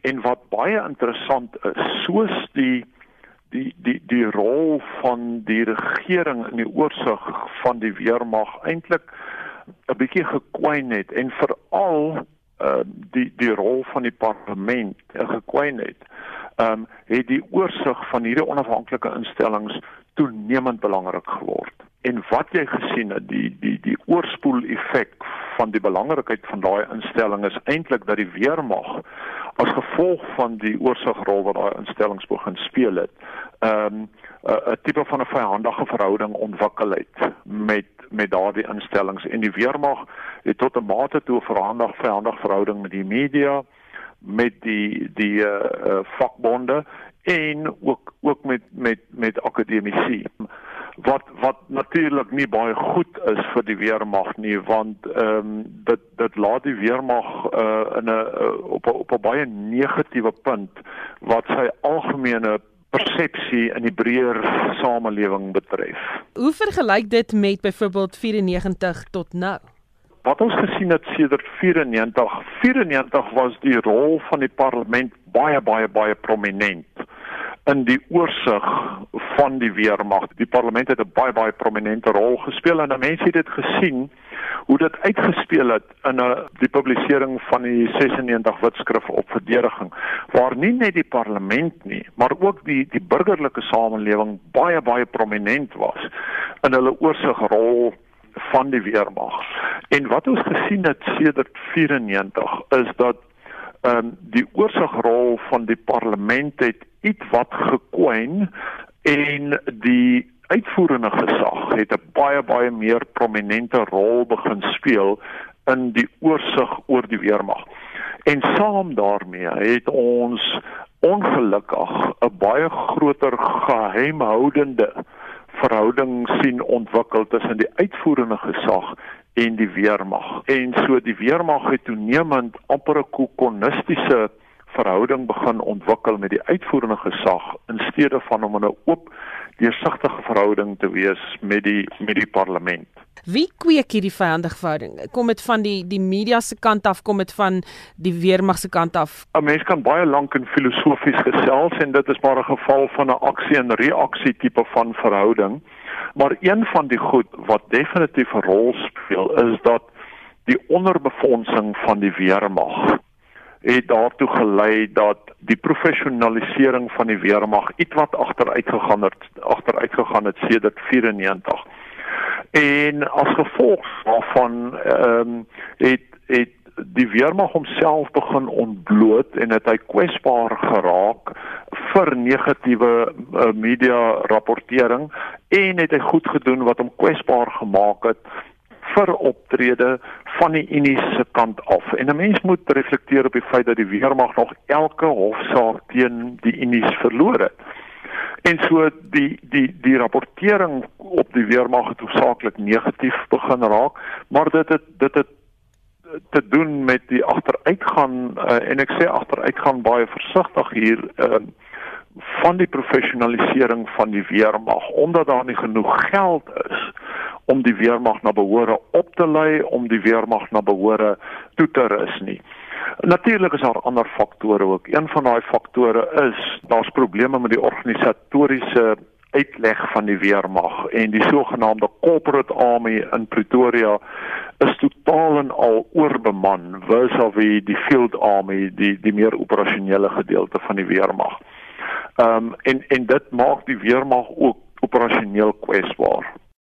En wat baie interessant is, soos die die die die rol van die regering in die oorsig van die weermag eintlik 'n bietjie gekwyn het en veral uh die die rol van die parlement gekwyn het. Um het die oorsig van hierdie onafhanklike instellings toenemend belangrik geword. En wat jy gesien het, die die die oorspoel effek van die belangrikheid van daai instelling is eintlik dat die weermag as gevolg van die oorsigrol wat daai instellings begin speel het, ehm um, 'n tipe van 'n vyandige verhouding ontwikkel het met met daardie instellings. En die weermag het tot 'n mate toe 'n vyandige vyandige verhouding met die media met die die uh, uh vakbonde en ook ook met met met akademici wat wat natuurlik nie baie goed is vir die weermag nie want ehm um, dit dit laat die weermag uh, in 'n uh, op a, op 'n baie negatiewe punt wat sy algemene persepsie in die breër samelewing betref. Hoe vergelyk dit met byvoorbeeld 94 tot nou? Wat ons gesien het sedert 94, 94 was die rol van die parlement baie baie baie prominent in die oorsig van die weermag. Die parlement het 'n baie baie prominente rol gespeel en mense het dit gesien hoe dit uitgespeel het in 'n die publisering van die 96 wetskrif op verdediging waar nie net die parlement nie, maar ook die die burgerlike samelewing baie baie prominent was in hulle oorsigrol van die weermag. En wat ons gesien het sedert 94 is dat ehm um, die oorsigrol van die parlement het iets wat gekwyn en die uitvoerende gesag het 'n baie baie meer prominente rol begin speel in die oorsig oor die weermag. En saam daarmee het ons ongelukkig 'n baie groter geheimhoudende verhouding sien ontwikkel tussen die uitvoerende gesag en die weermag. En so die weermag het toenemend amper 'n kokonistiese verhouding begin ontwikkel met die uitvoerende gesag in steede van om 'n oop deursigtige verhouding te wees met die met die parlement. Wie kweek hierdie vyandige verhouding? Kom dit van die die media se kant af, kom dit van die weermag se kant af? 'n Mens kan baie lank en filosofies gesels en dit is maar 'n geval van 'n aksie en reaksie tipe van verhouding. Maar een van die goed wat definitief 'n rol speel is dat die onderbefondsing van die weermag het daartoe gelei dat die professionalisering van die weermag ietwat agteruit gegaan het agteruit gegaan het sedert 94. En as gevolg daarvan ehm um, het het die weermag homself begin ontbloot en het hy kwesbaar geraak vir negatiewe uh, media rapportering en het hy goed gedoen wat hom kwesbaar gemaak het vir optrede van die Unie se kant af. En 'n mens moet reflekteer op die feit dat die weermag nog elke hofsaak teen die Unie verloor het. En so die die die rapportering op die weermag het hoofsaaklik negatief begin raak, maar dit het dit het te doen met die agteruitgaan uh, en ek sê agteruitgaan baie versigtig hier uh, van die professionalisering van die weermag omdat daar nie genoeg geld is om die weermag na behore op te lei om die weermag na behore toe te rus nie. Natuurlik is daar ander faktore ook. Een van daai faktore is daar's probleme met die organisatoriese uitleg van die weermag en die sogenaamde corporate army in Pretoria is totaal en al oorbeman vis-à-vis die field army die die meer operasionele gedeelte van die weermag. Ehm um, en en dit maak die weermag ook operasioneel kwesbaar.